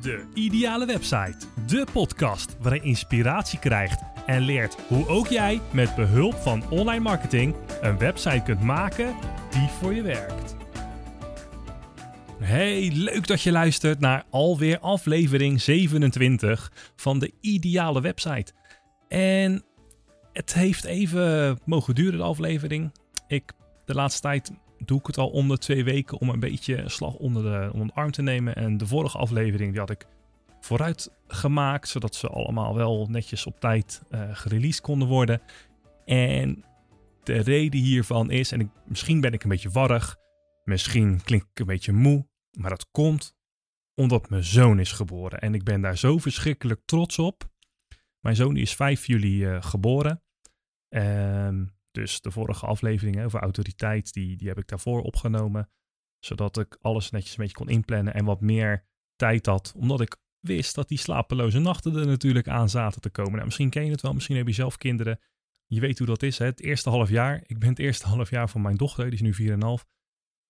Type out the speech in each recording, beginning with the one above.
De Ideale Website. De podcast waarin je inspiratie krijgt en leert hoe ook jij met behulp van online marketing een website kunt maken die voor je werkt. Hey, leuk dat je luistert naar alweer aflevering 27 van de Ideale Website. En het heeft even mogen duren, de aflevering. Ik, de laatste tijd doe ik het al om de twee weken om een beetje slag onder de, onder de arm te nemen. En de vorige aflevering die had ik vooruit gemaakt, zodat ze allemaal wel netjes op tijd uh, gereleased konden worden. En de reden hiervan is, en ik, misschien ben ik een beetje warrig, misschien klink ik een beetje moe, maar dat komt omdat mijn zoon is geboren. En ik ben daar zo verschrikkelijk trots op. Mijn zoon is 5 juli uh, geboren. Um, dus de vorige aflevering over autoriteit, die, die heb ik daarvoor opgenomen. Zodat ik alles netjes een beetje kon inplannen en wat meer tijd had. Omdat ik wist dat die slapeloze nachten er natuurlijk aan zaten te komen. Nou, misschien ken je het wel, misschien heb je zelf kinderen. Je weet hoe dat is, hè? het eerste half jaar. Ik ben het eerste half jaar van mijn dochter, die is nu 4,5.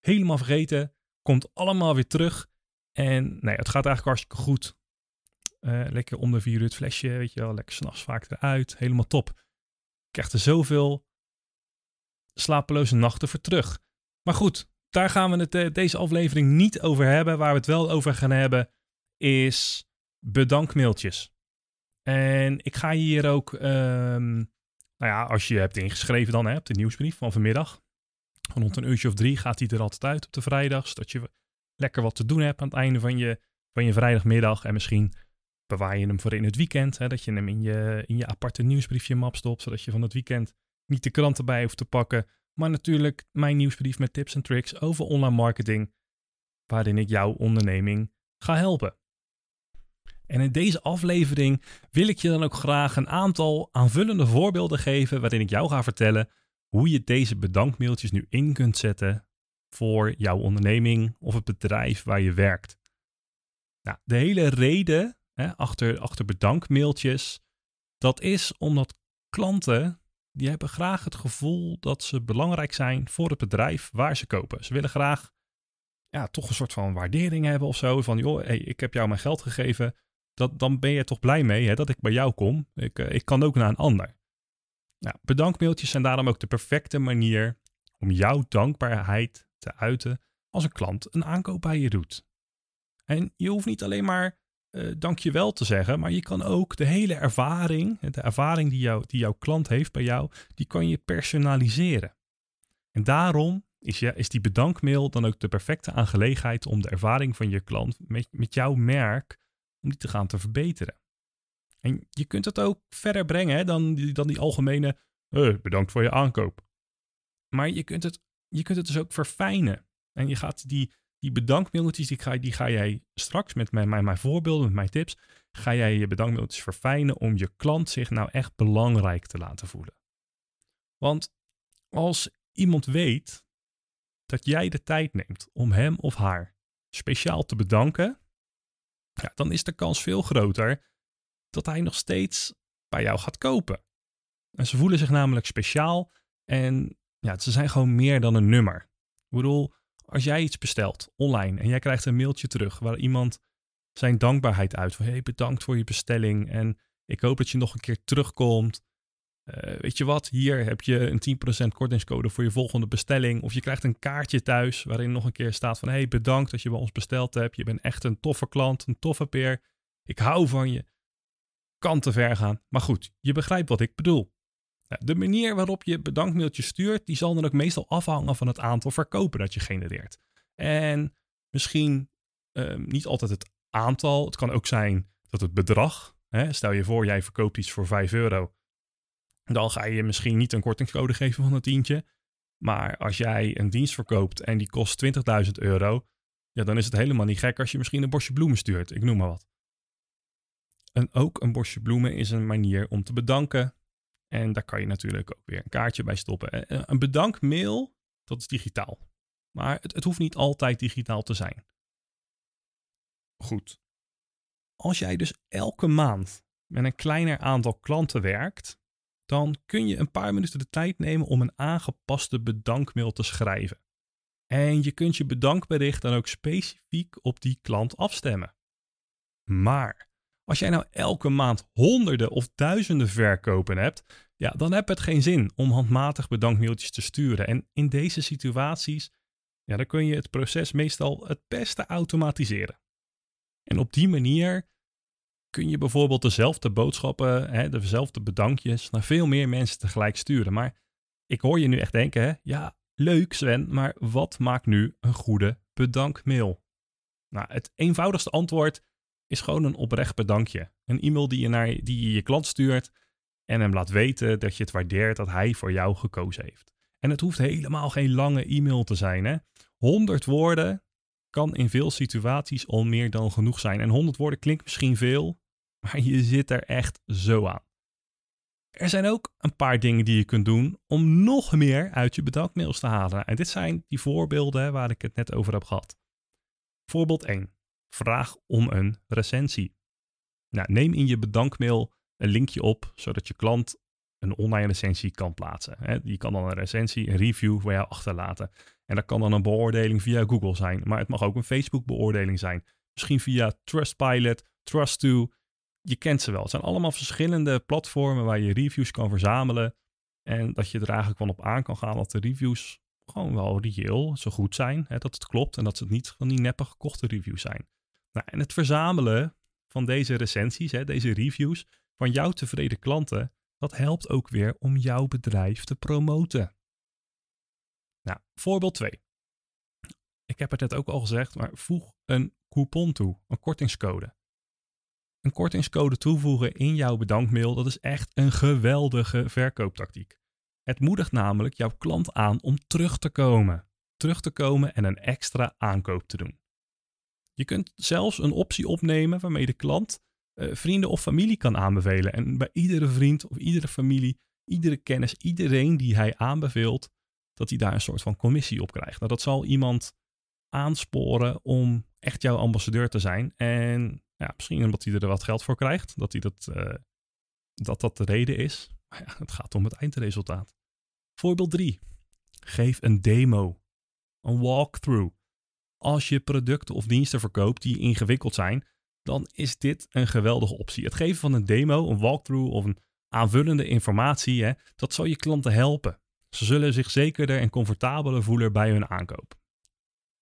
Helemaal vergeten, komt allemaal weer terug. En nee, het gaat eigenlijk hartstikke goed. Uh, lekker om de vier uur het flesje, weet je wel. Lekker s'nachts vaak eruit. Helemaal top. Ik krijg er zoveel slapeloze nachten voor terug. Maar goed, daar gaan we het uh, deze aflevering niet over hebben. Waar we het wel over gaan hebben is bedankmailtjes. En ik ga hier ook, um, nou ja, als je hebt ingeschreven dan, hè, op de nieuwsbrief van vanmiddag. Rond een uurtje of drie gaat hij er altijd uit op de vrijdags. Dat je lekker wat te doen hebt aan het einde van je, van je vrijdagmiddag. En misschien bewaar je hem voor in het weekend. Hè, dat je hem in je, in je aparte nieuwsbriefje map stopt. Zodat je van het weekend niet de krant erbij hoeft te pakken. Maar natuurlijk mijn nieuwsbrief met tips en tricks over online marketing. Waarin ik jouw onderneming ga helpen. En in deze aflevering wil ik je dan ook graag een aantal aanvullende voorbeelden geven. Waarin ik jou ga vertellen hoe je deze bedankmailtjes nu in kunt zetten voor jouw onderneming of het bedrijf waar je werkt. Nou, de hele reden hè, achter, achter bedankmailtjes, dat is omdat klanten die hebben graag het gevoel dat ze belangrijk zijn voor het bedrijf waar ze kopen. Ze willen graag ja, toch een soort van waardering hebben of zo. Van joh, ik heb jou mijn geld gegeven. Dat, dan ben je toch blij mee hè, dat ik bij jou kom. Ik, uh, ik kan ook naar een ander. Nou, bedankmailtjes zijn daarom ook de perfecte manier om jouw dankbaarheid te uiten als een klant een aankoop bij je doet. En je hoeft niet alleen maar uh, dankjewel te zeggen, maar je kan ook de hele ervaring, de ervaring die, jou, die jouw klant heeft bij jou, die kan je personaliseren. En daarom is, je, is die bedankmail dan ook de perfecte aangelegenheid om de ervaring van je klant met, met jouw merk, om die te gaan te verbeteren. En je kunt het ook verder brengen dan, die, dan die algemene, uh, bedankt voor je aankoop. Maar je kunt, het, je kunt het dus ook verfijnen. En je gaat die, die bedankmailtjes, die ga, jij straks met mijn, mijn, mijn voorbeelden, met mijn tips, ga jij je bedankmailtjes verfijnen om je klant zich nou echt belangrijk te laten voelen. Want als iemand weet dat jij de tijd neemt om hem of haar speciaal te bedanken, ja, dan is de kans veel groter dat hij nog steeds bij jou gaat kopen. En ze voelen zich namelijk speciaal en ja, ze zijn gewoon meer dan een nummer. Ik bedoel, als jij iets bestelt online en jij krijgt een mailtje terug waar iemand zijn dankbaarheid uit van hey, bedankt voor je bestelling en ik hoop dat je nog een keer terugkomt. Uh, weet je wat, hier heb je een 10% kortingscode voor je volgende bestelling. Of je krijgt een kaartje thuis waarin nog een keer staat van hey, bedankt dat je bij ons besteld hebt. Je bent echt een toffe klant, een toffe peer. Ik hou van je. Kan te ver gaan. Maar goed, je begrijpt wat ik bedoel. Nou, de manier waarop je bedankmailtjes stuurt, die zal dan ook meestal afhangen van het aantal verkopen dat je genereert. En misschien um, niet altijd het aantal. Het kan ook zijn dat het bedrag. Hè, stel je voor, jij verkoopt iets voor 5 euro. Dan ga je misschien niet een kortingscode geven van een tientje. Maar als jij een dienst verkoopt en die kost 20.000 euro, ja, dan is het helemaal niet gek als je misschien een bosje bloemen stuurt. Ik noem maar wat. En ook een bosje bloemen is een manier om te bedanken en daar kan je natuurlijk ook weer een kaartje bij stoppen. Eh, eh, een bedankmail, dat is digitaal. Maar het, het hoeft niet altijd digitaal te zijn. Goed. Als jij dus elke maand met een kleiner aantal klanten werkt, dan kun je een paar minuten de tijd nemen om een aangepaste bedankmail te schrijven. En je kunt je bedankbericht dan ook specifiek op die klant afstemmen. Maar als jij nou elke maand honderden of duizenden verkopen hebt, ja, dan heb het geen zin om handmatig bedankmailtjes te sturen. En in deze situaties, ja, dan kun je het proces meestal het beste automatiseren. En op die manier kun je bijvoorbeeld dezelfde boodschappen, hè, dezelfde bedankjes naar veel meer mensen tegelijk sturen. Maar ik hoor je nu echt denken, hè, ja, leuk Sven, maar wat maakt nu een goede bedankmail? Nou, het eenvoudigste antwoord is gewoon een oprecht bedankje. Een e-mail die je naar die je, je klant stuurt en hem laat weten dat je het waardeert dat hij voor jou gekozen heeft. En het hoeft helemaal geen lange e-mail te zijn. Hè? 100 woorden kan in veel situaties al meer dan genoeg zijn. En 100 woorden klinkt misschien veel, maar je zit er echt zo aan. Er zijn ook een paar dingen die je kunt doen om nog meer uit je bedankmails te halen. En dit zijn die voorbeelden waar ik het net over heb gehad. Voorbeeld 1. Vraag om een recensie. Nou, neem in je bedankmail een linkje op, zodat je klant een online recensie kan plaatsen. Je kan dan een recensie, een review voor jou achterlaten. En dat kan dan een beoordeling via Google zijn, maar het mag ook een Facebook beoordeling zijn. Misschien via Trustpilot, Trust2. Je kent ze wel. Het zijn allemaal verschillende platformen waar je reviews kan verzamelen. En dat je er eigenlijk van op aan kan gaan dat de reviews gewoon wel reëel, zo goed zijn. Hè, dat het klopt en dat ze niet van die neppe gekochte reviews zijn. Nou, en het verzamelen van deze recensies, hè, deze reviews, van jouw tevreden klanten, dat helpt ook weer om jouw bedrijf te promoten. Nou, voorbeeld 2. Ik heb het net ook al gezegd, maar voeg een coupon toe, een kortingscode. Een kortingscode toevoegen in jouw bedankmail, dat is echt een geweldige verkooptactiek. Het moedigt namelijk jouw klant aan om terug te komen. Terug te komen en een extra aankoop te doen. Je kunt zelfs een optie opnemen waarmee de klant uh, vrienden of familie kan aanbevelen. En bij iedere vriend of iedere familie, iedere kennis, iedereen die hij aanbeveelt, dat hij daar een soort van commissie op krijgt. Nou, dat zal iemand aansporen om echt jouw ambassadeur te zijn. En ja, misschien omdat hij er wat geld voor krijgt, dat hij dat, uh, dat, dat de reden is. Maar ja, het gaat om het eindresultaat. Voorbeeld 3. Geef een demo. Een walkthrough. Als je producten of diensten verkoopt die ingewikkeld zijn, dan is dit een geweldige optie. Het geven van een demo, een walkthrough of een aanvullende informatie, hè, dat zal je klanten helpen. Ze zullen zich zekerder en comfortabeler voelen bij hun aankoop.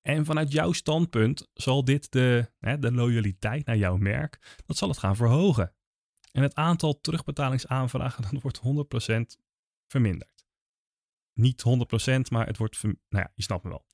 En vanuit jouw standpunt zal dit de, hè, de loyaliteit naar jouw merk, dat zal het gaan verhogen. En het aantal terugbetalingsaanvragen dat wordt 100% verminderd. Niet 100%, maar het wordt, nou ja, je snapt me wel.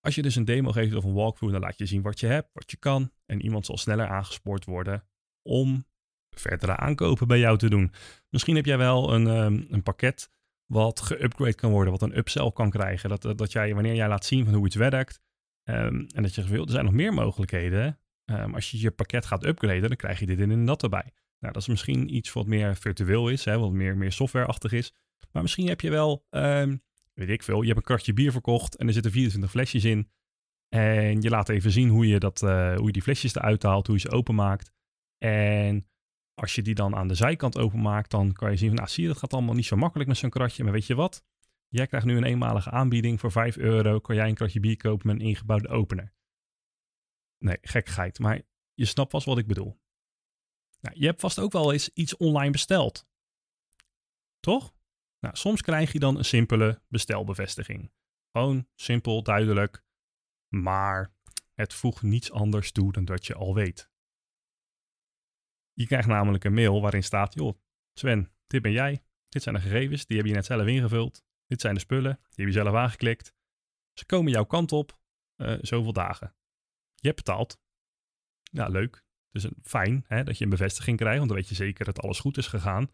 Als je dus een demo geeft of een walkthrough, dan laat je zien wat je hebt, wat je kan. En iemand zal sneller aangespoord worden om verdere aankopen bij jou te doen. Misschien heb jij wel een, um, een pakket wat geupgrade kan worden, wat een upsell kan krijgen. Dat, dat jij, wanneer jij laat zien van hoe iets werkt, um, en dat je wil, er zijn nog meer mogelijkheden. Um, als je je pakket gaat upgraden, dan krijg je dit en dat erbij. Nou, dat is misschien iets wat meer virtueel is, hè, wat meer, meer softwareachtig is. Maar misschien heb je wel weet ik veel, je hebt een kratje bier verkocht en er zitten 24 flesjes in. En je laat even zien hoe je, dat, uh, hoe je die flesjes eruit haalt, hoe je ze openmaakt. En als je die dan aan de zijkant openmaakt, dan kan je zien van, nou zie je, dat gaat allemaal niet zo makkelijk met zo'n kratje. Maar weet je wat? Jij krijgt nu een eenmalige aanbieding voor 5 euro. Kan jij een kratje bier kopen met een ingebouwde opener? Nee, gekkigheid. Maar je snapt vast wat ik bedoel. Nou, je hebt vast ook wel eens iets online besteld. Toch? Nou, soms krijg je dan een simpele bestelbevestiging. Gewoon simpel, duidelijk, maar het voegt niets anders toe dan dat je al weet. Je krijgt namelijk een mail waarin staat: joh, Sven, dit ben jij. Dit zijn de gegevens, die heb je net zelf ingevuld. Dit zijn de spullen, die heb je zelf aangeklikt. Ze komen jouw kant op, uh, zoveel dagen. Je hebt betaald. Ja, leuk. Dus fijn hè, dat je een bevestiging krijgt, want dan weet je zeker dat alles goed is gegaan.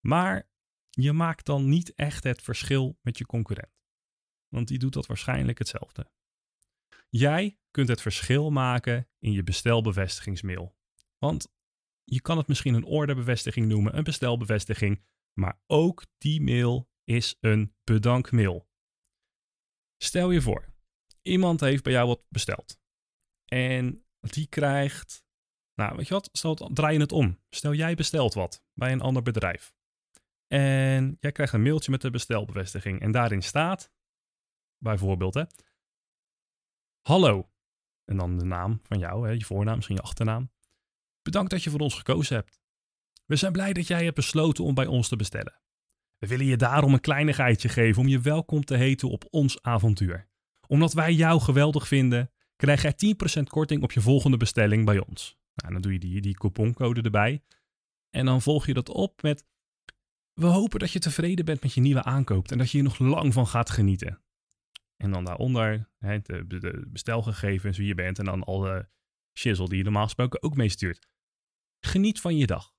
Maar je maakt dan niet echt het verschil met je concurrent. Want die doet dat waarschijnlijk hetzelfde. Jij kunt het verschil maken in je bestelbevestigingsmail. Want je kan het misschien een orderbevestiging noemen, een bestelbevestiging, maar ook die mail is een bedankmail. Stel je voor, iemand heeft bij jou wat besteld. En die krijgt, nou weet je wat, stel, draai je het om. Stel jij bestelt wat bij een ander bedrijf. En jij krijgt een mailtje met de bestelbevestiging. En daarin staat, bijvoorbeeld, hè, Hallo, En dan de naam van jou, hè, je voornaam, misschien je achternaam. Bedankt dat je voor ons gekozen hebt. We zijn blij dat jij hebt besloten om bij ons te bestellen. We willen je daarom een kleinigheidje geven om je welkom te heten op ons avontuur. Omdat wij jou geweldig vinden, krijg jij 10% korting op je volgende bestelling bij ons. Nou, dan doe je die, die couponcode erbij. En dan volg je dat op met: We hopen dat je tevreden bent met je nieuwe aankoop en dat je hier nog lang van gaat genieten. En dan daaronder hè, de, de bestelgegevens, wie je bent en dan alle shizzle die je normaal gesproken ook meestuurt. Geniet van je dag.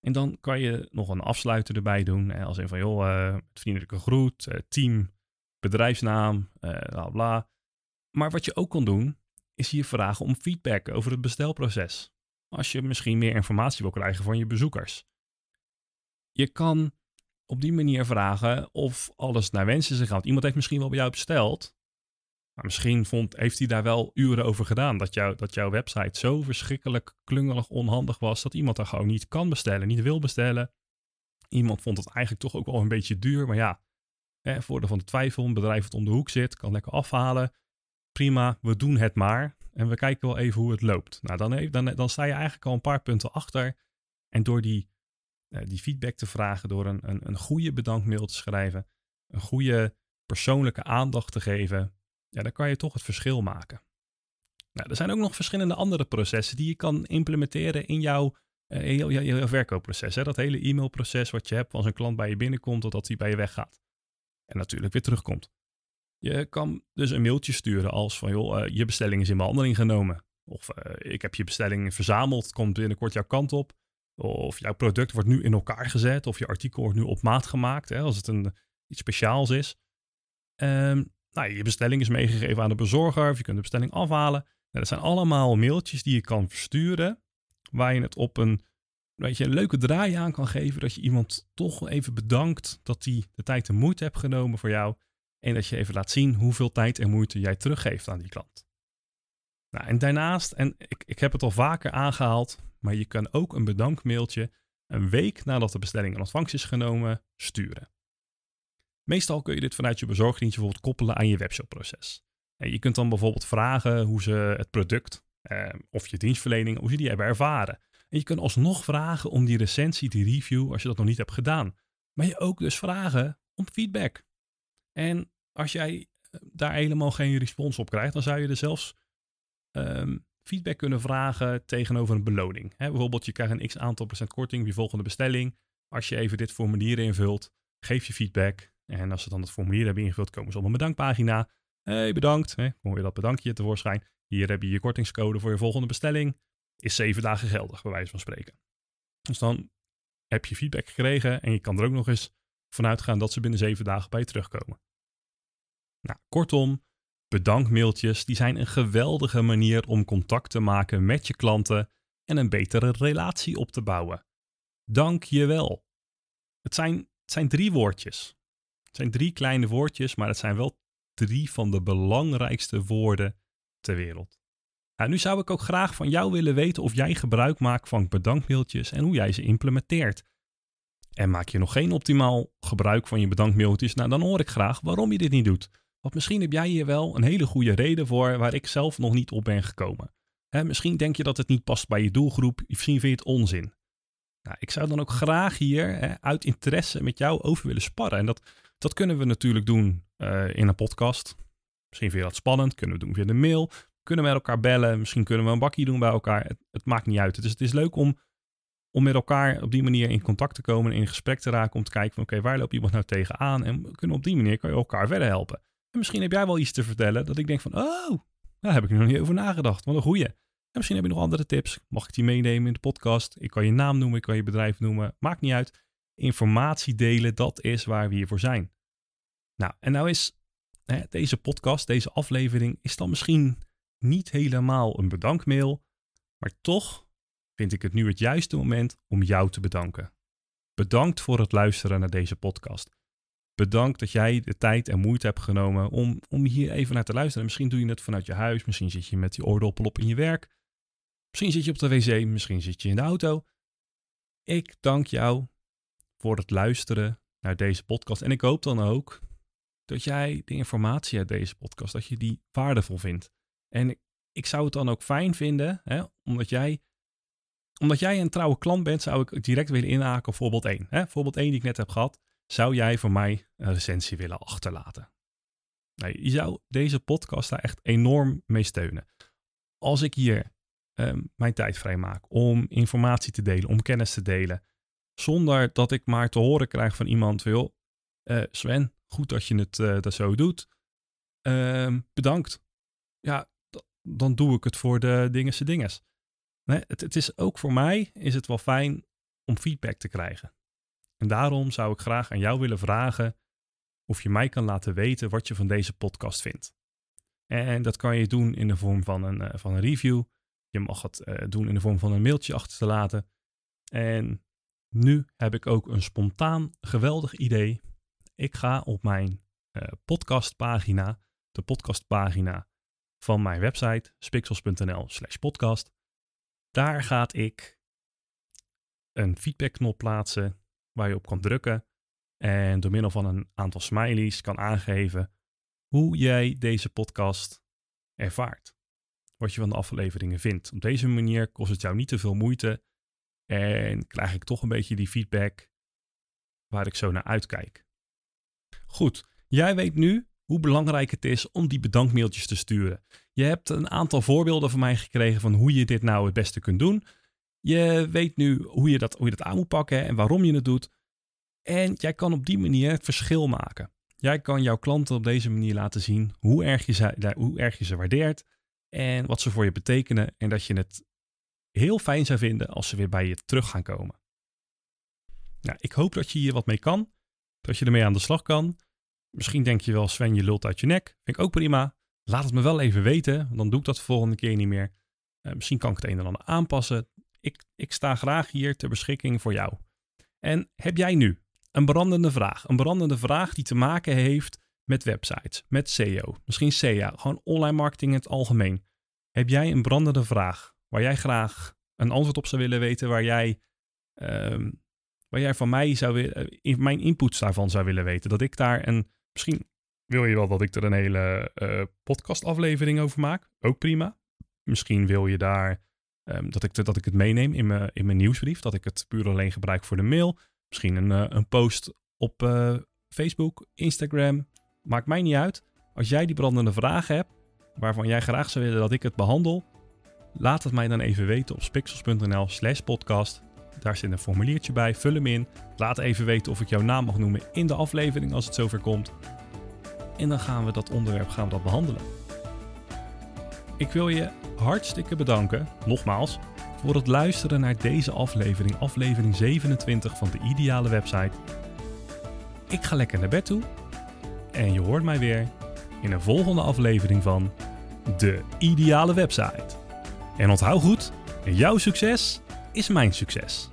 En dan kan je nog een afsluiter erbij doen. Hè, als een van, joh, uh, vriendelijke groet, uh, team, bedrijfsnaam, uh, bla bla. Maar wat je ook kan doen, is hier vragen om feedback over het bestelproces. Als je misschien meer informatie wil krijgen van je bezoekers. Je kan op die manier vragen of alles naar wens is gegaan. Iemand heeft misschien wel bij jou besteld. Maar misschien vond, heeft hij daar wel uren over gedaan. Dat, jou, dat jouw website zo verschrikkelijk klungelig onhandig was. Dat iemand daar gewoon niet kan bestellen, niet wil bestellen. Iemand vond het eigenlijk toch ook wel een beetje duur. Maar ja, hè, voordeel van de twijfel. Een bedrijf dat om de hoek zit, kan lekker afhalen. Prima, we doen het maar. En we kijken wel even hoe het loopt. Nou, dan, dan, dan sta je eigenlijk al een paar punten achter. En door die die feedback te vragen door een, een, een goede bedankmail te schrijven, een goede persoonlijke aandacht te geven, ja, dan kan je toch het verschil maken. Nou, er zijn ook nog verschillende andere processen die je kan implementeren in jouw, uh, jouw, jouw, verkoopproces. Hè? Dat hele e-mailproces wat je hebt als een klant bij je binnenkomt totdat hij bij je weggaat. En natuurlijk weer terugkomt. Je kan dus een mailtje sturen als van joh, uh, je bestelling is in behandeling genomen. Of ik heb je bestelling verzameld, komt binnenkort jouw kant op. Of jouw product wordt nu in elkaar gezet. Of je artikel wordt nu op maat gemaakt. Hè, als het een, iets speciaals is. Um, nou, je bestelling is meegegeven aan de bezorger. Of je kunt de bestelling afhalen. Nou, dat zijn allemaal mailtjes die je kan versturen. Waar je het op een, weet je, een leuke draai aan kan geven. Dat je iemand toch even bedankt dat hij de tijd en moeite hebt genomen voor jou. En dat je even laat zien hoeveel tijd en moeite jij teruggeeft aan die klant. Nou, en daarnaast, en ik, ik heb het al vaker aangehaald, maar je kan ook een bedankmailtje een week nadat de bestelling in ontvangst is genomen sturen. Meestal kun je dit vanuit je bezorgdienst bijvoorbeeld koppelen aan je webshopproces. Je kunt dan bijvoorbeeld vragen hoe ze het product eh, of je dienstverlening, hoe ze die hebben ervaren. En je kunt alsnog vragen om die recensie, die review, als je dat nog niet hebt gedaan. Maar je ook dus vragen om feedback. En als jij eh, daar helemaal geen respons op krijgt, dan zou je er zelfs um, feedback kunnen vragen tegenover een beloning. Hè, bijvoorbeeld, je krijgt een x aantal procent korting op je volgende bestelling. Als je even dit formulier invult, geef je feedback. En als ze dan het formulier hebben ingevuld, komen ze op een bedankpagina. hey, bedankt. Hè, kom weer dat bedankje tevoorschijn. Hier heb je je kortingscode voor je volgende bestelling. Is zeven dagen geldig, bij wijze van spreken. Dus dan heb je feedback gekregen en je kan er ook nog eens vanuit gaan dat ze binnen zeven dagen bij je terugkomen. Nou, kortom, Bedankmailtjes die zijn een geweldige manier om contact te maken met je klanten en een betere relatie op te bouwen. Dank je wel. Het zijn, het zijn drie woordjes. Het zijn drie kleine woordjes, maar het zijn wel drie van de belangrijkste woorden ter wereld. Nu zou ik ook graag van jou willen weten of jij gebruik maakt van bedankmailtjes en hoe jij ze implementeert. En maak je nog geen optimaal gebruik van je bedankmailtjes, nou dan hoor ik graag waarom je dit niet doet. Want misschien heb jij hier wel een hele goede reden voor waar ik zelf nog niet op ben gekomen. misschien denk je dat het niet past bij je doelgroep, misschien vind je het onzin. Nou, ik zou dan ook graag hier uit interesse met jou over willen sparren. En dat, dat kunnen we natuurlijk doen uh, in een podcast. Misschien vind je dat spannend, kunnen we doen via de mail. Kunnen we met elkaar bellen, misschien kunnen we een bakje doen bij elkaar. Het, het maakt niet uit. Dus het is leuk om, om met elkaar op die manier in contact te komen, in gesprek te raken, om te kijken van oké, waar loopt iemand nou tegenaan? En kunnen op die manier kan je elkaar verder helpen. En misschien heb jij wel iets te vertellen dat ik denk van, oh, daar heb ik nog niet over nagedacht. Wat een goeie. En misschien heb je nog andere tips. Mag ik die meenemen in de podcast? Ik kan je naam noemen, ik kan je bedrijf noemen. Maakt niet uit. Informatie delen, dat is waar we hier voor zijn. Nou, en nou is hè, deze podcast, deze aflevering, is dan misschien niet helemaal een bedankmail. Maar toch vind ik het nu het juiste moment om jou te bedanken. Bedankt voor het luisteren naar deze podcast. Bedankt dat jij de tijd en moeite hebt genomen om, om hier even naar te luisteren. Misschien doe je het vanuit je huis, misschien zit je met die oordoppel op in je werk. Misschien zit je op de wc, misschien zit je in de auto. Ik dank jou voor het luisteren naar deze podcast. En ik hoop dan ook dat jij de informatie uit deze podcast, dat je die waardevol vindt. En ik zou het dan ook fijn vinden, hè, omdat, jij, omdat jij een trouwe klant bent, zou ik direct willen inhaken op voorbeeld 1. Hè? Voorbeeld 1 die ik net heb gehad, zou jij voor mij een recensie willen achterlaten? Je zou deze podcast daar echt enorm mee steunen. Als ik hier ehm, mijn tijd vrijmaak om informatie te delen, om kennis te delen, zonder dat ik maar te horen krijg van iemand, wil, uh, Sven, goed dat je het uh, zo doet. Ehm, bedankt. Ja, dan doe ik het voor de dingense dinges. Nee, het, het is ook voor mij is het wel fijn om feedback te krijgen. En daarom zou ik graag aan jou willen vragen of je mij kan laten weten wat je van deze podcast vindt. En dat kan je doen in de vorm van een, uh, van een review. Je mag het uh, doen in de vorm van een mailtje achter te laten. En nu heb ik ook een spontaan geweldig idee. Ik ga op mijn uh, podcastpagina, de podcastpagina van mijn website, spixels.nl slash podcast. Daar ga ik een feedbackknop plaatsen waar je op kan drukken. En door middel van een aantal smileys kan aangeven hoe jij deze podcast ervaart. Wat je van de afleveringen vindt. Op deze manier kost het jou niet te veel moeite. En krijg ik toch een beetje die feedback waar ik zo naar uitkijk. Goed, jij weet nu hoe belangrijk het is om die bedankmailtjes te sturen. Je hebt een aantal voorbeelden van mij gekregen van hoe je dit nou het beste kunt doen. Je weet nu hoe je dat, hoe je dat aan moet pakken en waarom je het doet. En jij kan op die manier het verschil maken. Jij kan jouw klanten op deze manier laten zien hoe erg je ze, hoe erg je ze waardeert en wat ze voor je betekenen. En dat je het heel fijn zou vinden als ze weer bij je terug gaan komen. Nou, ik hoop dat je hier wat mee kan, dat je ermee aan de slag kan. Misschien denk je wel, Sven, je lult uit je nek. Vind ik ook prima. Laat het me wel even weten, dan doe ik dat de volgende keer niet meer. Uh, misschien kan ik het een en ander aanpassen. Ik, ik sta graag hier ter beschikking voor jou. En heb jij nu een brandende vraag? Een brandende vraag die te maken heeft met websites, met SEO, misschien SEA, gewoon online marketing in het algemeen. Heb jij een brandende vraag waar jij graag een antwoord op zou willen weten, waar jij, um, waar jij van mij zou willen, uh, mijn inputs daarvan zou willen weten? Dat ik daar een Misschien wil je wel dat ik er een hele uh, podcastaflevering over maak. Ook prima. Misschien wil je daar um, dat, ik, dat ik het meeneem in mijn, in mijn nieuwsbrief. Dat ik het puur alleen gebruik voor de mail. Misschien een, uh, een post op uh, Facebook, Instagram. Maakt mij niet uit. Als jij die brandende vragen hebt, waarvan jij graag zou willen dat ik het behandel, laat het mij dan even weten op spixels.nl slash podcast. Daar zit een formuliertje bij, vul hem in. Laat even weten of ik jouw naam mag noemen in de aflevering als het zover komt. En dan gaan we dat onderwerp gaan dat behandelen. Ik wil je hartstikke bedanken, nogmaals, voor het luisteren naar deze aflevering, aflevering 27 van de Ideale Website. Ik ga lekker naar bed toe en je hoort mij weer in een volgende aflevering van de Ideale Website. En onthoud goed, jouw succes is mijn succes.